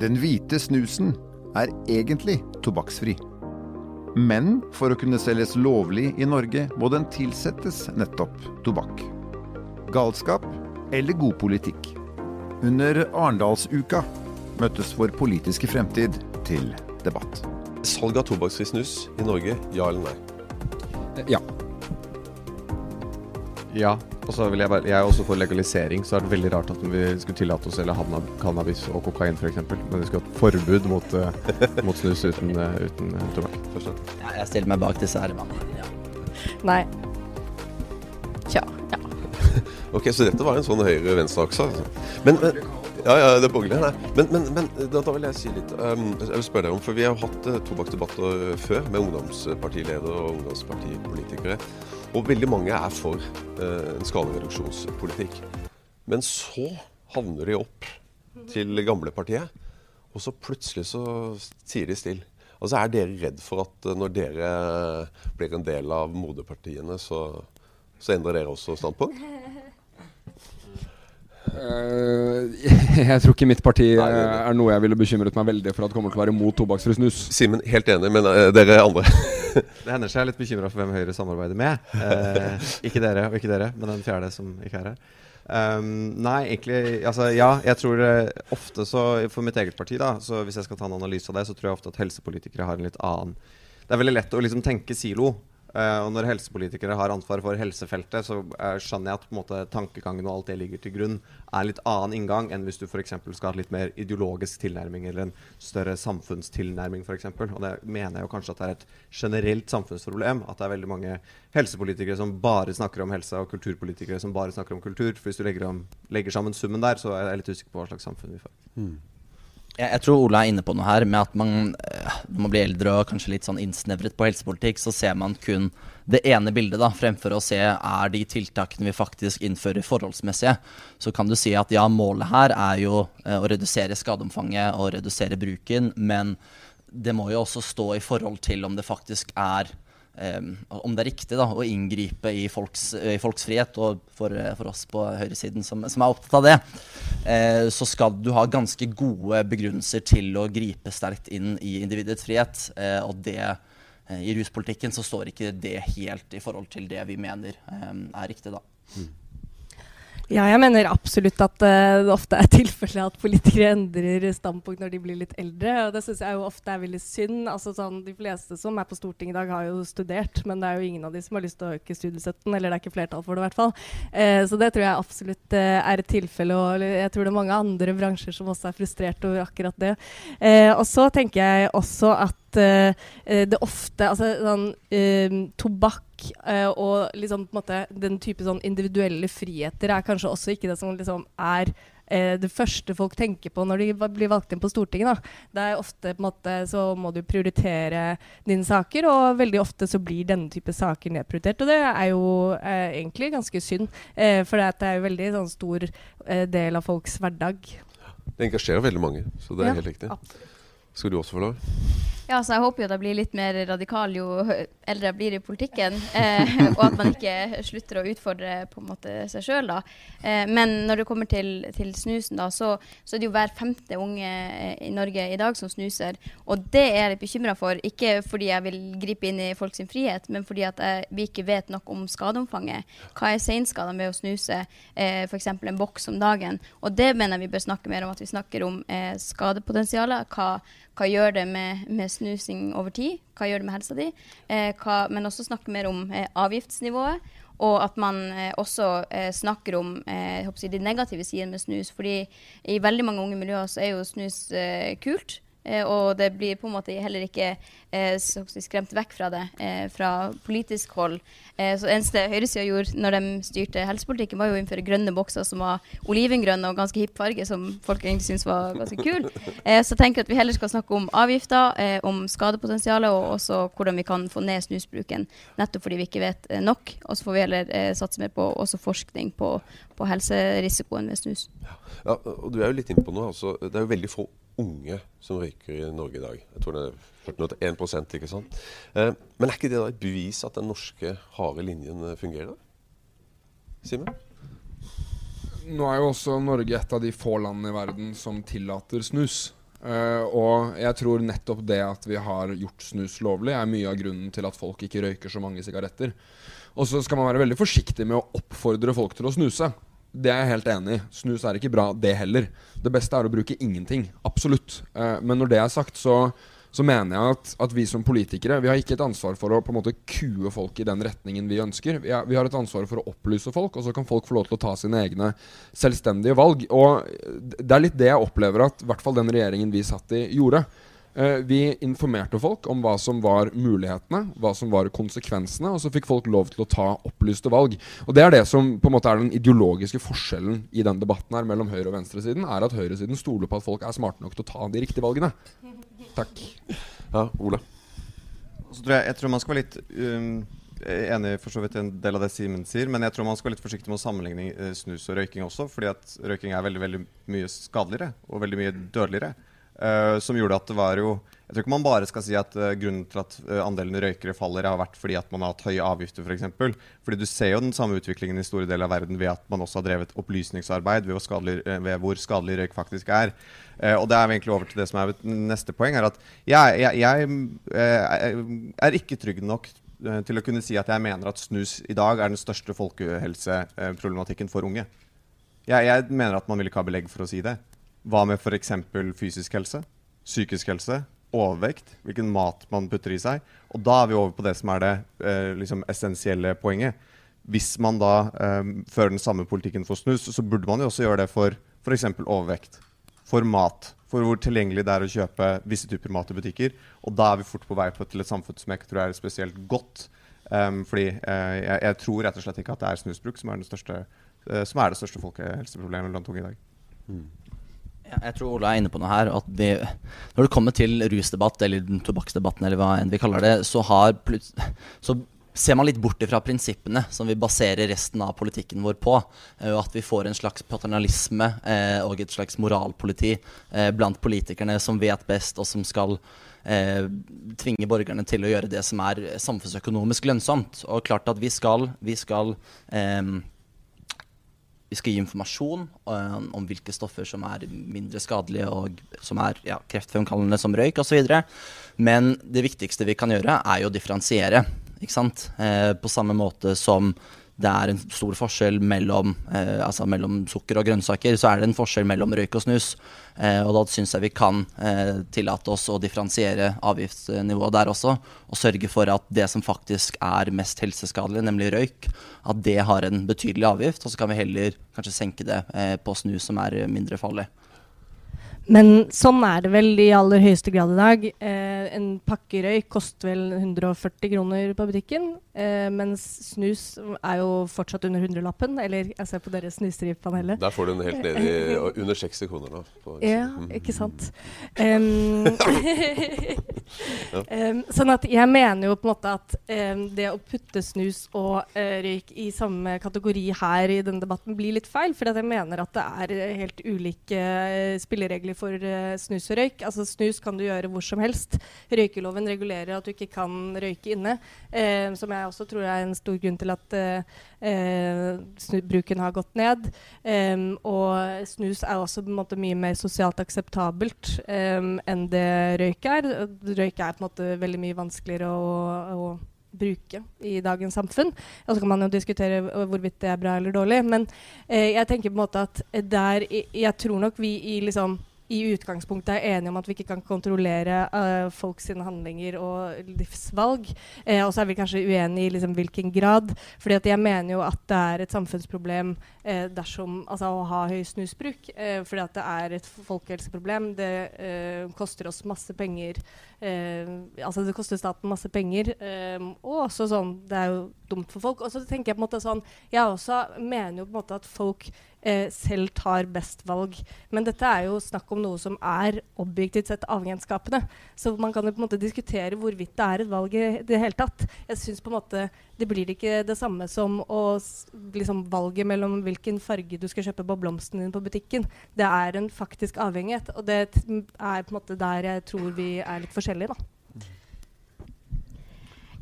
Den hvite snusen er egentlig tobakksfri. Men for å kunne selges lovlig i Norge må den tilsettes nettopp tobakk. Galskap eller god politikk? Under Arendalsuka møttes vår politiske fremtid til debatt. Salg av tobakksfri snus i Norge, ja eller nei? Ja. Ja. Og så vil jeg bare Jeg er også for legalisering, så er det veldig rart at vi skulle tillate oss eller selge cannabis og kokain f.eks. Men vi skulle hatt forbud mot, uh, mot snus uten, uh, uten uh, tobakk. Forstått. Ja, jeg stiller meg bak disse herremannene. Ja. Nei. Tja. Ja. Ok, så dette var en sånn høyre-venstre-akse. Altså. Men, men ja, ja, det er borgerlig. Nei. Men, men, men da, da, vil jeg si litt um, Jeg vil spørre deg om, for Vi har hatt uh, tobakksdebatter før med ungdomspartileder og ungdomspartipolitikere. Og veldig mange er for eh, en skadereduksjonspolitikk. Men så havner de opp til gamlepartiet, og så plutselig så sier de stille. Altså Er dere redd for at uh, når dere blir en del av moderpartiene, så, så endrer dere også standpunkt? Uh, jeg tror ikke mitt parti Nei, er noe jeg ville bekymret meg veldig for at kommer til å være mot tobakksfri snus. Simen, helt enig, men uh, dere andre? det hender seg jeg er litt bekymra for hvem Høyre samarbeider med. Uh, ikke dere og ikke dere, men den fjerde som ikke er her. Um, nei, egentlig Altså, ja. Jeg tror ofte så For mitt eget parti, da, så hvis jeg skal ta en analyse av det, så tror jeg ofte at helsepolitikere har en litt annen Det er veldig lett å liksom tenke silo. Uh, og når helsepolitikere har ansvar for helsefeltet, så uh, skjønner jeg at måte, tankegangen og alt det ligger til grunn, er litt annen inngang enn hvis du f.eks. skal ha litt mer ideologisk tilnærming eller en større samfunnstilnærming f.eks. Og det mener jeg jo kanskje at det er et generelt samfunnsproblem at det er veldig mange helsepolitikere som bare snakker om helse, og kulturpolitikere som bare snakker om kultur. For hvis du legger, om, legger sammen summen der, så er jeg litt usikker på hva slags samfunn vi får. Mm. Jeg, jeg, tror Ola er inne på noe her, med at man, øh, når man blir eldre og kanskje litt sånn innsnevret på helsepolitikk, så ser man kun det ene bildet, da, fremfor å se er de tiltakene vi faktisk innfører, forholdsmessige. Så kan du si at ja, målet her er jo øh, å redusere skadeomfanget og redusere bruken, men det må jo også stå i forhold til om det faktisk er om det er riktig da, å inngripe i folks, i folks frihet, og for, for, oss på høyresiden som, som er opptatt av det, uh, så skal du ha ganske gode begrunnelser til å gripe sterkt inn i individets frihet. Uh, og det, uh, i ruspolitikken så står ikke det helt i forhold til det vi mener um, er riktig, da. Mm. Ja, jeg mener absolutt at uh, det ofte er tilfellet at politikere endrer standpunkt når de blir litt eldre. Og det syns jeg jo ofte er veldig synd. Altså, sånn, de fleste som er på Stortinget i dag, har jo studert, men det er jo ingen av de som har lyst til å øke studiestøtten. Eller det er ikke flertall for det, i hvert fall. Uh, så det tror jeg absolutt uh, er et tilfelle. Og jeg tror det er mange andre bransjer som også er frustrert over akkurat det. og så tenker jeg også at det ofte Altså sånn tobakk uh, og liksom, måte, den type sånn individuelle friheter er kanskje også ikke det som liksom, er det første folk tenker på når de blir valgt inn på Stortinget. Da. Det er ofte på en måte, så må du prioritere dine saker, og veldig ofte så blir denne type saker nedprioritert. Og det er jo eh, egentlig ganske synd, for det er jo veldig sånn, stor del av folks hverdag. Det engasjerer veldig mange, så det er ja, helt riktig. Absolutt. Skal du også få lov? Ja, så Jeg håper jo at jeg blir litt mer radikal jo eldre jeg blir i politikken. Eh, og at man ikke slutter å utfordre på en måte seg sjøl. Eh, men når det kommer til, til snusen, da, så, så, er det jo hver femte unge eh, i Norge i dag som snuser. Og det er jeg litt bekymra for. Ikke fordi jeg vil gripe inn i folks frihet, men fordi at jeg, vi ikke vet nok om skadeomfanget. Hva er seinskader med å snuse eh, f.eks. en boks om dagen? Og det mener jeg vi bør snakke mer om. At vi snakker om eh, skadepotensialet. Hva hva gjør det med, med, snusing over tid? Hva gjør det med helsa di? Eh, hva, men også snakke mer om eh, avgiftsnivået. Og at man eh, også snakker om de negative sidene med snus. fordi i veldig mange unge miljøer så er jo snus kult. Eh, og det blir på en måte heller ikke eh, skremt vekk fra det eh, fra politisk hold. Så eneste høyresida gjorde når de styrte helsepolitikken, var jo å innføre grønne bokser som var olivengrønne og ganske hipp farge, som folk egentlig syntes var ganske kul. Så jeg tenker at vi heller skal snakke om avgifter, om skadepotensialet, og også hvordan vi kan få ned snusbruken, nettopp fordi vi ikke vet nok. Og så får vi heller satse mer på også forskning på, på helserisikoen ved snus. Ja, og Du er jo litt inne på noe. Altså, det er jo veldig få unge som røyker i Norge i dag. Jeg tror det er 1 ikke sant? Eh, men er ikke det da et bevis at den norske harde linjen eh, fungerer? Simen? Nå er jo også Norge et av de få landene i verden som tillater snus. Uh, og jeg tror nettopp det at vi har gjort snus lovlig, er mye av grunnen til at folk ikke røyker så mange sigaretter. Og så skal man være veldig forsiktig med å oppfordre folk til å snuse. Det er jeg helt enig i. Snus er ikke bra, det heller. Det beste er å bruke ingenting. Absolutt. Uh, men når det er sagt, så så mener jeg at, at, vi som politikere Vi har ikke et ansvar for å på en måte kue folk i den retningen vi ønsker. Vi, er, vi, har et ansvar for å opplyse folk, og så kan folk få lov til å ta sine egne selvstendige valg. Og det er litt det jeg opplever at i hvert fall den regjeringen vi satt i, gjorde. Uh, vi informerte folk om hva som var mulighetene, hva som var konsekvensene, og så fikk folk lov til å ta opplyste valg. Og Det er det som på en måte er den ideologiske forskjellen i den debatten her mellom høyre- og venstresiden, er at høyresiden stoler på at folk er smarte nok til å ta de riktige valgene. Takk. Ja, Ole. Tror jeg, jeg, tror man skal være litt um, enig for så vidt en del av det Simen sier, men jeg tror man skal være litt forsiktig med å sammenligne uh, snus og røyking også, fordi at røyking er veldig, veldig mye skadeligere og veldig mye dødeligere. Uh, som gjorde at det var jo Jeg tror ikke man bare skal si at uh, grunnen til at uh, andelen røykere faller, har vært fordi at man har hatt høye avgifter, f.eks. For eksempel. fordi du ser jo den samme utviklingen i store deler av verden ved at man også har drevet opplysningsarbeid ved, skadelig, ved hvor skadelig røyk faktisk er. og det er vi egentlig over til det som er neste poeng, er at jeg, jeg, jeg er ikke trygg nok til å kunne si at jeg mener at snus i dag er den største folkehelseproblematikken for unge. Jeg, jeg mener at man vil ikke ha belegg for å si det. Hva med f.eks. fysisk helse, psykisk helse, overvekt, hvilken mat man putter i seg? Og da er vi over på det som er det eh, liksom essensielle poenget. Hvis man da eh, fører den samme politikken for snus, så burde man jo også gjøre det for f.eks. overvekt. For mat. For hvor tilgjengelig det er å kjøpe visse typer mat i butikker. Og da er vi fort på vei på til et samfunn som jeg ikke tror er spesielt godt. Um, fordi uh, jeg, jeg, tror rett og slett ikke at det er snusbruk som er, største, uh, som er det største folkehelseproblemet blant unge i dag. Mm. Jeg tror Ola er inne på noe her. At vi, når det kommer til rusdebatt, eller tobakksdebatten, eller hva enn vi kaller det, så, har, så ser man litt bort fra prinsippene som vi baserer resten av politikken vår på. Og at vi får en slags paternalisme eh, og et slags moralpoliti eh, blant politikerne som vet best, og som skal tvinge borgerne til å gjøre det som er samfunnsøkonomisk lønnsomt. Og klart at vi skal, vi skal vi skal gi informasjon um, om hvilke stoffer som er mindre skadelige og som er ja, kreftfremkallende som røyk osv. Men det viktigste vi kan gjøre, er jo å differensiere. Ikke sant? Eh, på samme måte som det er en stor forskjell mellom, eh, altså mellom, sukker og grønnsaker, så er det en forskjell mellom røyk og snus. Eh, og da syns jeg vi kan eh, tillate oss å differensiere avgiftsnivået der også. Og sørge for at det som faktisk er mest helseskadelig, nemlig røyk, at det har en betydelig avgift. Og så kan vi heller kanskje senke det eh, på snus, som er mindre farlig. Men sånn er det vel i aller høyeste grad i dag. Eh, en pakke røyk koster vel 140 kroner på butikken, eh, mens snus er jo fortsatt under hundrelappen. Eller jeg ser på deres panelet. Der får du den helt ned i under 60 kroner nå. ja, ikke sant. Um, um, sånn at jeg mener jo på en måte at um, det å putte snus og uh, røyk i samme kategori her i denne debatten blir litt feil. For jeg mener at det er helt ulike spilleregler regler for uh, snus og røyk. Altså Snus kan du gjøre hvor som helst. Røykeloven regulerer at du ikke kan røyke inne. Uh, som jeg også tror er en stor grunn til at uh, bruken har gått ned. Um, og snus er også måte mye mer sosialt akseptabelt um, enn det røyk er. Røyk er på en måte veldig mye vanskeligere å, å bruke i dagens samfunn. Og så kan man jo diskutere hvorvidt det er bra eller dårlig. Men eh, jeg tenker på en måte at der Jeg tror nok vi i liksom i utgangspunktet er enige om at vi ikke kan kontrollere uh, folks handlinger og livsvalg. Eh, og så er vi kanskje uenige i liksom, hvilken grad. fordi jeg mener jo at det er et samfunnsproblem eh, dersom altså, å ha høy snusbruk. Eh, fordi det er et folkehelseproblem. Det eh, koster oss masse penger. Eh, altså det koster staten masse penger. og også sånn Det er jo dumt for folk. Og så tenker jeg på en måte sånn Jeg også mener jo på en måte at folk eh, selv tar best valg. Men dette er jo snakk om noe som er objektivt sett avgrenskapende. Så man kan jo på en måte diskutere hvorvidt det er et valg i det hele tatt. Jeg synes på en måte Det blir ikke det samme som å, liksom, valget mellom hvilken farge du skal kjøpe på blomsten din på butikken. Det er en faktisk avhengighet, og det er på en måte der jeg tror vi er litt forskjellige. da.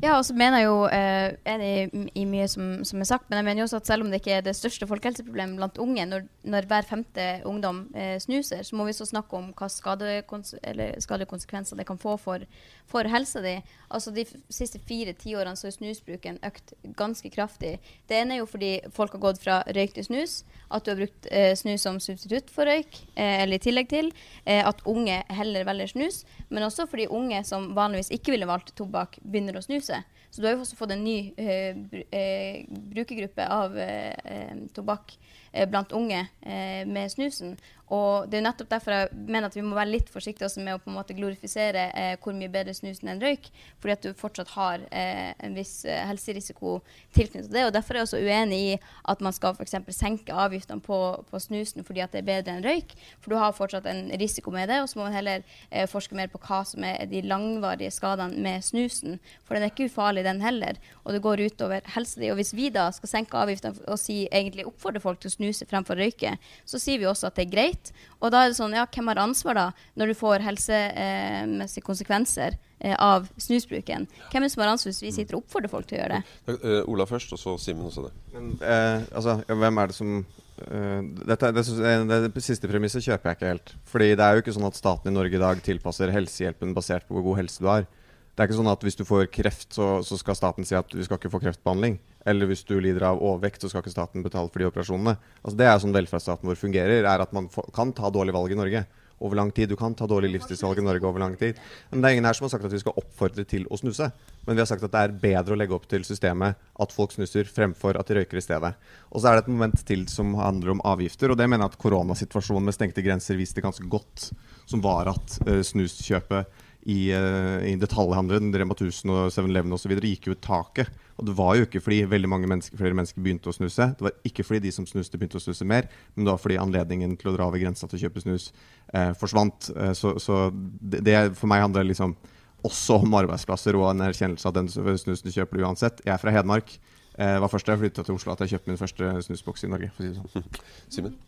Ja, og så mener jeg jo eh, enig i mye som, som, er sagt, men jeg mener jo også at selv om det ikke er det største folkehelseproblemet blant unge, når, når hver femte ungdom eh, snuser, så må vi så snakke om hva skadelige konsekvenser det kan få for, for helsa di. Altså De siste fire tiårene så har snusbruken økt ganske kraftig. Det ene er jo fordi folk har gått fra røyk til snus, at du har brukt eh, snus som substitutt for røyk, eh, eller i tillegg til, eh, at unge heller velger snus, men også fordi unge som vanligvis ikke ville valgt tobakk, begynner å snuse huset. Så du har jo også fått en ny eh, eh, brukergruppe av eh, eh tobakk blant unge eh, med snusen. Og det er nettopp derfor jeg mener at vi må være litt forsiktige også med å på en måte glorifisere eh, hvor mye bedre snusen enn røyk, fordi at du fortsatt har eh, en viss eh, helserisiko tilknyttet til det. og Derfor er jeg også uenig i at man skal f.eks. senke avgiftene på, på, snusen fordi at det er bedre enn røyk, for du har fortsatt en risiko med det. Og så må man heller eh, forske mer på hva som er de langvarige skadene med snusen, for den er ikke ufarlig, den heller, og det går utover helsa di. Og hvis vi da skal senke avgiftene og si, egentlig oppfordre folk til å snuse fremfor å røyke, så sier vi også at det er greit. Og da er det sånn, ja, hvem har ansvar da, når du får helsemessige konsekvenser eh, av snusbruken? Hvem er det som har ansvar hvis vi sitter og oppfordrer folk til å gjøre det? Uh, Ola først, og så Simen også det. Men, uh, altså, ja, hvem er det som Uh, dette, det, det, det, siste premisset kjøper jeg ikke helt. Fordi det er jo ikke sånn at staten i Norge i dag tilpasser helsehjelpen basert på hvor god helse du har. Det er ikke sånn at hvis du får kreft, så, så skal staten si at du skal ikke få kreftbehandling. Eller hvis du lider av overvekt, så skal ikke staten betale for de operasjonene. Altså Det er sånn velferdsstaten vår fungerer, er at man kan ta dårlige valg i Norge over lang tid. Du kan ta dårlige livsstilsvalg i Norge over lang tid. Men det er ingen her som har sagt at vi skal oppfordre til å snuse. Men vi har sagt at det er bedre å legge opp til systemet at folk snuser, fremfor at de røyker i stedet. Og så er det et moment til som handler om avgifter. Og det mener jeg at koronasituasjonen med stengte grenser viste ganske godt. Som var at uh, snuskjøpet i, uh, i detaljhandelen, Rema 1000 og 7-Eleven osv. gikk jo ut taket. Og det var jo ikke fordi veldig mange mennesker, flere mennesker begynte å snuse. Det var ikke fordi de som snuste, begynte å snuse mer, men det var fordi anledningen til å dra over grensa til å kjøpe snus eh, forsvant. Eh, så, så det, det, for meg handler liksom også om arbeidsplasser og en erkjennelse av den snusen du kjøper uansett. Jeg er fra Hedmark. Eh, var først da jeg flytta til Oslo at jeg kjøpte min første snusboks i Norge. for å si det sånn. Simen?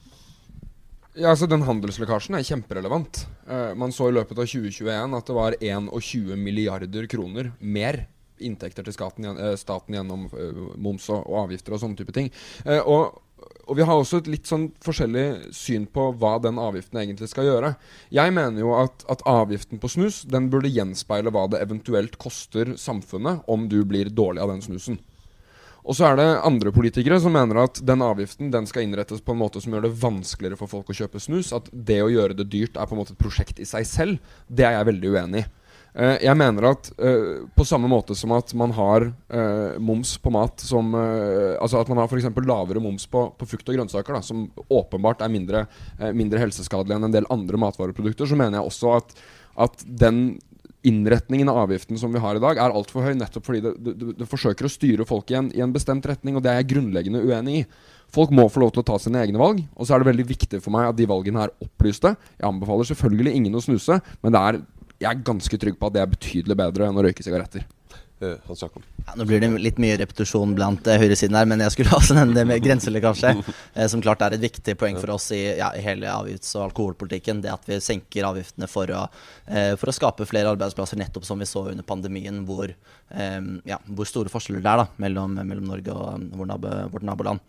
Ja, altså Den handelslekkasjen er kjemperelevant. Uh, man så i løpet av 2021 at det var 21 milliarder kroner mer inntekter til staten, uh, staten gjennom uh, moms og, og, avgifter og sånne type ting. Og, og, vi har også et litt sånn forskjellig syn på hva den avgiften egentlig skal gjøre. Jeg mener jo at, at avgiften på snus den burde gjenspeile hva det eventuelt koster samfunnet om du blir dårlig av den snusen. Og så er det andre politikere som mener at den avgiften den skal innrettes på en måte som gjør det vanskeligere for folk å kjøpe snus. At det å gjøre det dyrt er på en måte et prosjekt i seg selv. Det er jeg veldig uenig i. Uh, jeg mener at uh, på samme måte som at man har uh, moms på mat som Altså at man har f.eks. lavere moms på, på, frukt og grønnsaker, da, som åpenbart er mindre, mindre helseskadelig enn en del andre matvareprodukter, så mener jeg også at, at den innretningen av avgiften som vi har i dag, er altfor høy nettopp fordi det, det, det, forsøker å styre folk i i en, bestemt retning, og det er jeg grunnleggende uenig i. Folk må få lov til å ta sine egne valg, og så er det veldig viktig for meg at de valgene er opplyste. Jeg anbefaler selvfølgelig ingen å snuse, men det er, jeg er ganske trygg på at det er betydelig bedre enn å røyke sigaretter. Eh, Hans Jakob? Ja, nå blir det litt mye repetisjon blant uh, høyresiden her, men jeg skulle også nevne det med grenselekkasje. Uh, som klart er et viktig poeng for oss i, ja, i hele avgifts- og alkoholpolitikken. Det at vi senker avgiftene for å, uh, for å, skape flere arbeidsplasser, nettopp som vi så under pandemien, hvor, ja, hvor store forskjeller det er da, mellom, mellom Norge og vår nabo, vårt naboland.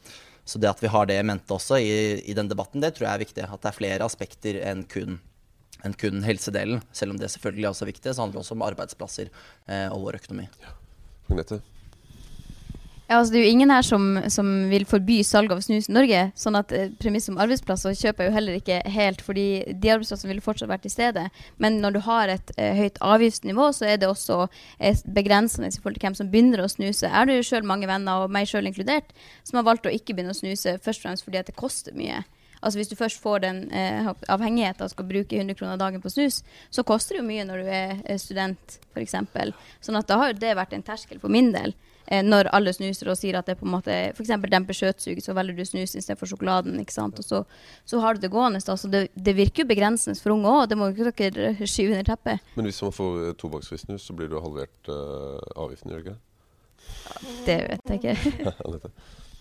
Så det at vi har det i mente også i, i den debatten, det tror jeg er viktig. At det er flere aspekter enn kun enn kun helsedelen. Selv om det selvfølgelig er også viktig, så handler det også om arbeidsplasser eh, og vår økonomi. Ja. Agnete? Ja, altså Det er jo ingen her som, som vil forby salg av snus i Norge. sånn at eh, Premiss om arbeidsplasser kjøper jeg jo heller ikke helt, fordi de arbeidsplassene ville fortsatt vært til stede. Men når du har et eh, høyt avgiftsnivå, så er det også eh, begrensende i forhold til hvem som begynner å snuse. Er det jo sjøl mange venner, og meg sjøl inkludert, som har valgt å ikke begynne å snuse først og fremst fordi at det koster mye. Altså Hvis du først får den eh, avhengigheten og skal bruke 100 kroner dagen på snus, så koster det jo mye når du er student, f.eks. Sånn at da har jo det vært en terskel for min del. Eh, når alle snuser og sier at det på en måte f.eks. demper skjøtsug, så velger du snus istedenfor sjokoladen. ikke sant? Og så, så, har du det gående. Da. Så det, det virker jo begrensende for unge òg. Det må jo ikke dere skyve under teppet. Men hvis man får eh, tobakksfri snus, så blir det halvert uh, avgiften, gjør det ikke? Det vet jeg ikke.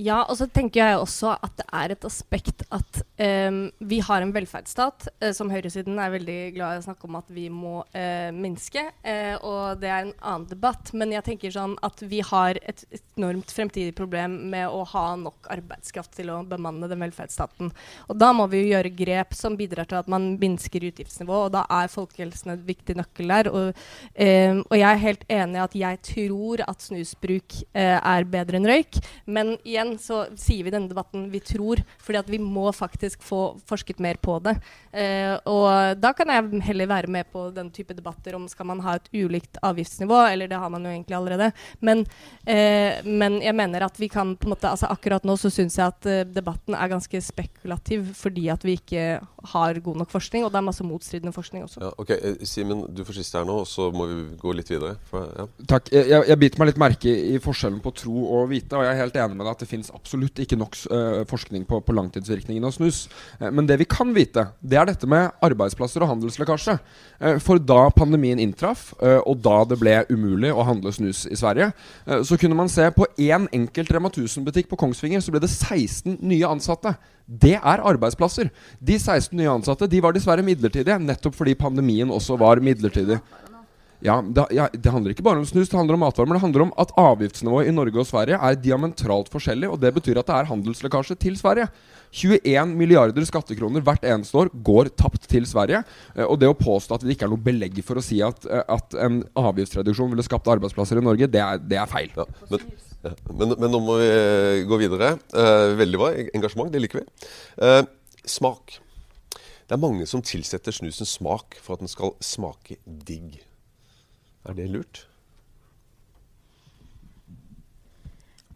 Ja, og så tenker jeg også at det er et aspekt at um, vi har en velferdsstat uh, som høyresiden er veldig glad i å snakke om at vi må uh, minske. Uh, og det er en annen debatt. Men jeg tenker sånn at vi har et enormt fremtidig problem med å ha nok arbeidskraft til å bemanne den velferdsstaten. Og da må vi jo gjøre grep som bidrar til at man minsker utgiftsnivået, og da er folkehelsen et viktig nøkkel der. Og, um, og, jeg er helt enig i at jeg tror at snusbruk er bedre enn røyk. men igjen igjen så sier vi i denne debatten vi tror, fordi at vi må faktisk få forsket mer på det. Eh, og da kan jeg heller være med på den type debatter om skal man ha et ulikt avgiftsnivå, eller det har man jo egentlig allerede. Men, eh, men jeg mener at vi kan på en måte altså Akkurat nå så syns jeg at eh, debatten er ganske spekulativ fordi at vi ikke har god nok forskning, og det er masse motstridende forskning også. Ja, ok, Simen, du får siste her nå, og så må vi gå litt videre. For, ja. Takk. Jeg, jeg, jeg biter meg litt merke i forskjellen på tro og vite, og jeg er helt enig med deg at det fins absolutt ikke nok uh, forskning på, på, langtidsvirkningen av snus. Uh, men det vi kan vite, det er dette med arbeidsplasser og handelslekkasje. Uh, for da pandemien inntraff, og da det ble umulig å handle snus i Sverige, så kunne man se på én enkelt Rema 1000-butikk på Kongsvinger, så ble det 16 nye ansatte. Det er arbeidsplasser. De 16 nye ansatte de var dessverre midlertidige, nettopp fordi pandemien også var midlertidig. Ja det, ja, det, handler ikke bare om snus, det handler om matvarer. Men det handler om at avgiftsnivået i Norge og Sverige er diametralt forskjellig. Og det betyr at det er handelslekkasje til Sverige. 21 milliarder skattekroner hvert eneste år går tapt til Sverige. Eh, og det å påstå at det ikke er noe belegg for å si at, eh, at en avgiftsreduksjon ville skapt arbeidsplasser i Norge, det er, det er feil. Ja, men, ja, men, men, nå må vi eh, gå videre. Veldig bra engasjement, det liker vi. Smak. Det er mange som tilsetter snusen smak for at den skal smake digg. Er det lurt?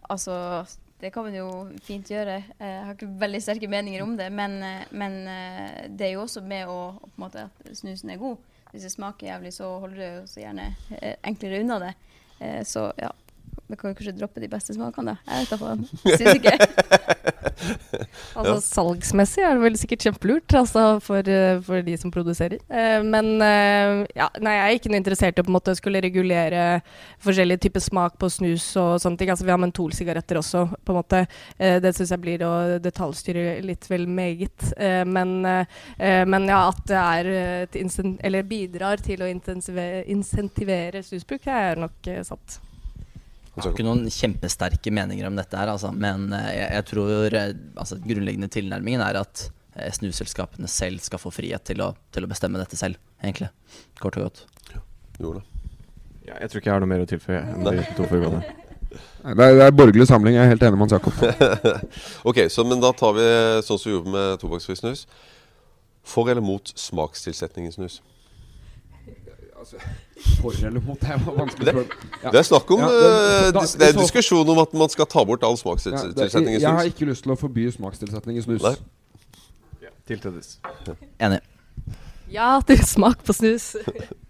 Altså, det kan man jo fint gjøre. Jeg har ikke veldig sterke meninger om det. Men, men eh, det er jo også med å, på en måte, at snusen er god. Hvis det smaker jævlig, så holder jo så gjerne eh, enklere unna det. Eh, så ja, vi kan jo kanskje droppe de beste smakene, da. Jeg vet da faen. Syns ikke. altså salgsmessig er det vel sikkert kjempelurt altså, for, eh, for, de som produserer. Eh, men eh, ja, nei, jeg er ikke noe interessert i å skulle regulere forskjellige typer smak på snus og sånne ting. Altså, vi har mentolsigaretter også, på en måte. Eh, det syns jeg blir å detaljstyre litt vel meget. men, men ja, at det er eller bidrar til å insentivere snusbruk, er nok satt. Jeg har ikke noen kjempesterke meninger om dette, her, altså. men eh, jeg, jeg tror eh, altså, grunnleggende tilnærmingen er at eh, snuselskapene selv skal få frihet til å, til å, bestemme dette selv, egentlig. Kort og godt. Ja, jo. Ja, jeg tror ikke jeg har noe mer å tilføye. De to. Det er, det er borgerlig samling. Jeg er helt enig med Hans Jakob. ok, så, men da tar vi sånn som vi gjorde med tobakksfri snus. For eller mot smakstilsetning i snus? Altså for eller mot. Det er vanskelig det, ja. det er snakk om ja, det, eh, da, det, er diskusjon om at man skal ta bort all smakstilsetning i snus. Jeg har ikke lyst til å forby smakstilsetning i snus. Ja, Tiltredes. Enig. Ja til smak på snus.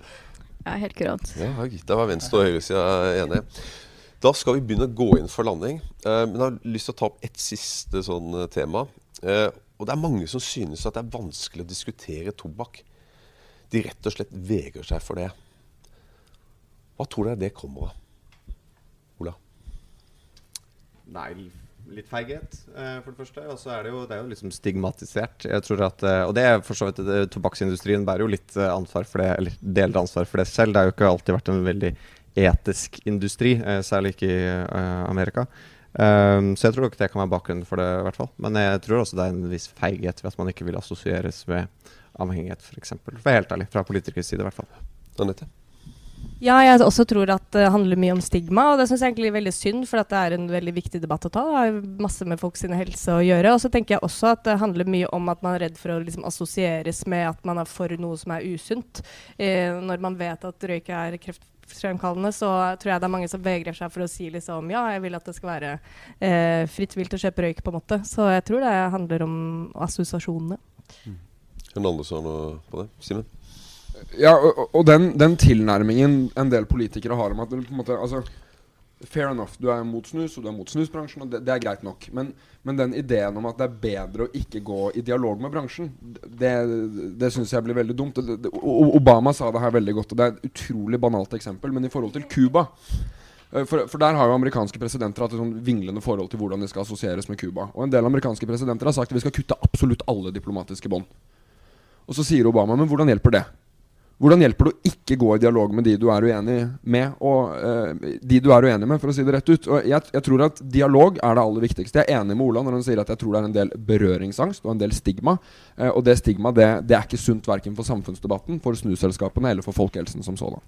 ja, helt kurant. Ja, da var venstre- og høyresida enige. Da skal vi begynne å gå inn for landing. Uh, men jeg har lyst til å ta opp et siste sånn uh, tema. Uh, og det er mange som synes at det er vanskelig å diskutere tobakk. De rett og slett vegrer seg for det. Hva tror dere det kommer av? Ola? Nei, litt feighet, eh, for det første. Og så er det jo, det er jo liksom stigmatisert. Jeg tror at, eh, Og det er for så vidt det, Tobakksindustrien bærer jo litt eh, ansvar for det, eller deler ansvar for det selv. Det har jo ikke alltid vært en veldig etisk industri, særlig ikke i Amerika. Um, så jeg tror nok det kan være bakgrunnen for det, i hvert fall. Men jeg tror også det er en viss feighet ved at man ikke vil assosieres med avhengighet, f.eks. For, for helt ærlig, fra politikeres side, i hvert fall. Anette? Ja, jeg også tror at det handler mye om stigma, og det syns jeg egentlig er veldig synd, for det er en veldig viktig debatt å ta. Det har masse med folks helse å gjøre. Og så tenker jeg også at det handler mye om at man er redd for å liksom assosieres med at man er for noe som er usunt. Eh, når man vet at røyk er kreftfremkallende, så tror jeg det er mange som vegrer seg for å si liksom ja, jeg vil at det skal være eh, fritt vilt å kjøpe røyk, på en måte. Så jeg tror det handler om assosiasjonene. Mm. Kan har noe på det? Simen? Ja, og, og den, den, tilnærmingen en del politikere har om at måte, altså, Fair enough, du er mot snus, og du er mot snusbransjen, og det, det er greit nok. Men, men, den ideen om at det er bedre å ikke gå i dialog med bransjen, det, det syns jeg blir veldig dumt. Obama sa det her veldig godt, og det er et utrolig banalt eksempel, men i forhold til Cuba Eh, For, for der har jo amerikanske presidenter hatt et sånn vinglende forhold til hvordan de skal assosieres med Cuba. Og en del amerikanske presidenter har sagt at vi skal kutte absolutt alle diplomatiske bånd. Og så sier Obama men hvordan hjelper det? Hvordan hjelper det å ikke gå i dialog med de du er uenig med, og uh, de du er uenig med, for å si det rett ut? Og jeg, jeg tror at dialog er det aller viktigste. Jeg er enig med Ola når han sier at jeg tror det er en del berøringsangst og en del stigma. Uh, og det stigma det, det er ikke sunt verken for samfunnsdebatten, for snuselskapene eller for folkehelsen som sådan.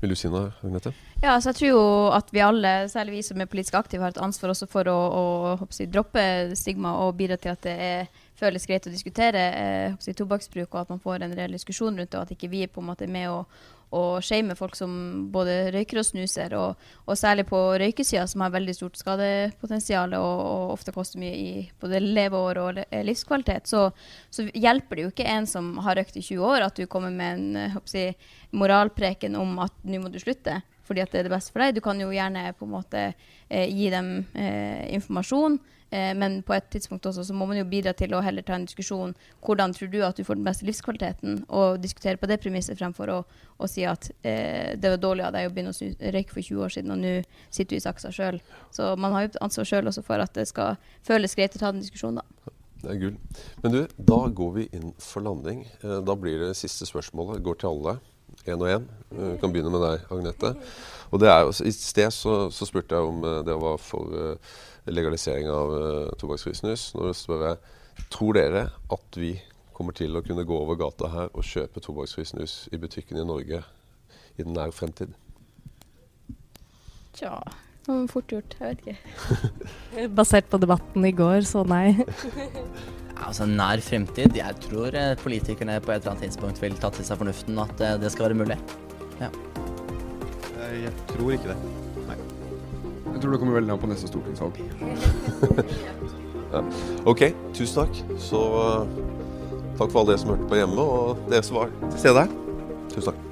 Vil du si noe, Agnete? Ja, så jeg tror jo at vi alle, særlig vi som er politisk aktive, har et ansvar også for å, å jeg, droppe stigma og bidra til at det er, føles greit å diskutere eh, håper tobakksbruk, og at man får en reell diskusjon rundt det, og at ikke vi er på en måte med å og shame folk som både røyker og snuser, og, og særlig på røykesida, som har veldig stort skadepotensial og, og ofte koster mye i både leveår og livskvalitet, så, så hjelper det jo ikke en som har røykt i 20 år, at du kommer med en si, moralpreken om at nå må du slutte fordi at det er det beste for deg. Du kan jo gjerne på en måte eh, gi dem eh, informasjon, eh, men på et tidspunkt også så må man jo bidra til å heller ta en diskusjon hvordan tror du at du får den beste livskvaliteten, og diskutere på det premisset fremfor å, å si at eh, det var dårlig av deg å begynne å røyke for 20 år siden, og nå sitter du i saksa sjøl. Så man har jo ansvar sjøl også for at det skal føles greit å ta den diskusjonen, da. Det er gull. Men du, da går vi inn for landing. Eh, Da blir det siste spørsmålet. Går til alle. Én og én. Vi kan begynne med deg, Agnete. Og det er jo, I sted så, så spurte jeg om eh, det var for eh, legalisering av uh, tobakksfri snus. Nå spør jeg tror dere at vi kommer til å kunne gå over gata her og kjøpe tobakksfri snus i butikken i Norge i den nære fremtid? Tja, fort gjort. Jeg vet ikke. Basert på debatten i går, så nei. Altså Nær fremtid. Jeg tror eh, politikerne på et eller annet tidspunkt vil ta til seg fornuften at eh, det skal være mulig. Ja. Jeg tror ikke det. Nei. Jeg tror det kommer veldig an på neste stortingsvalg. OK, tusen takk. Så eh, takk for alle dere som hørte på hjemme, og dere som var til stede her. Tusen takk.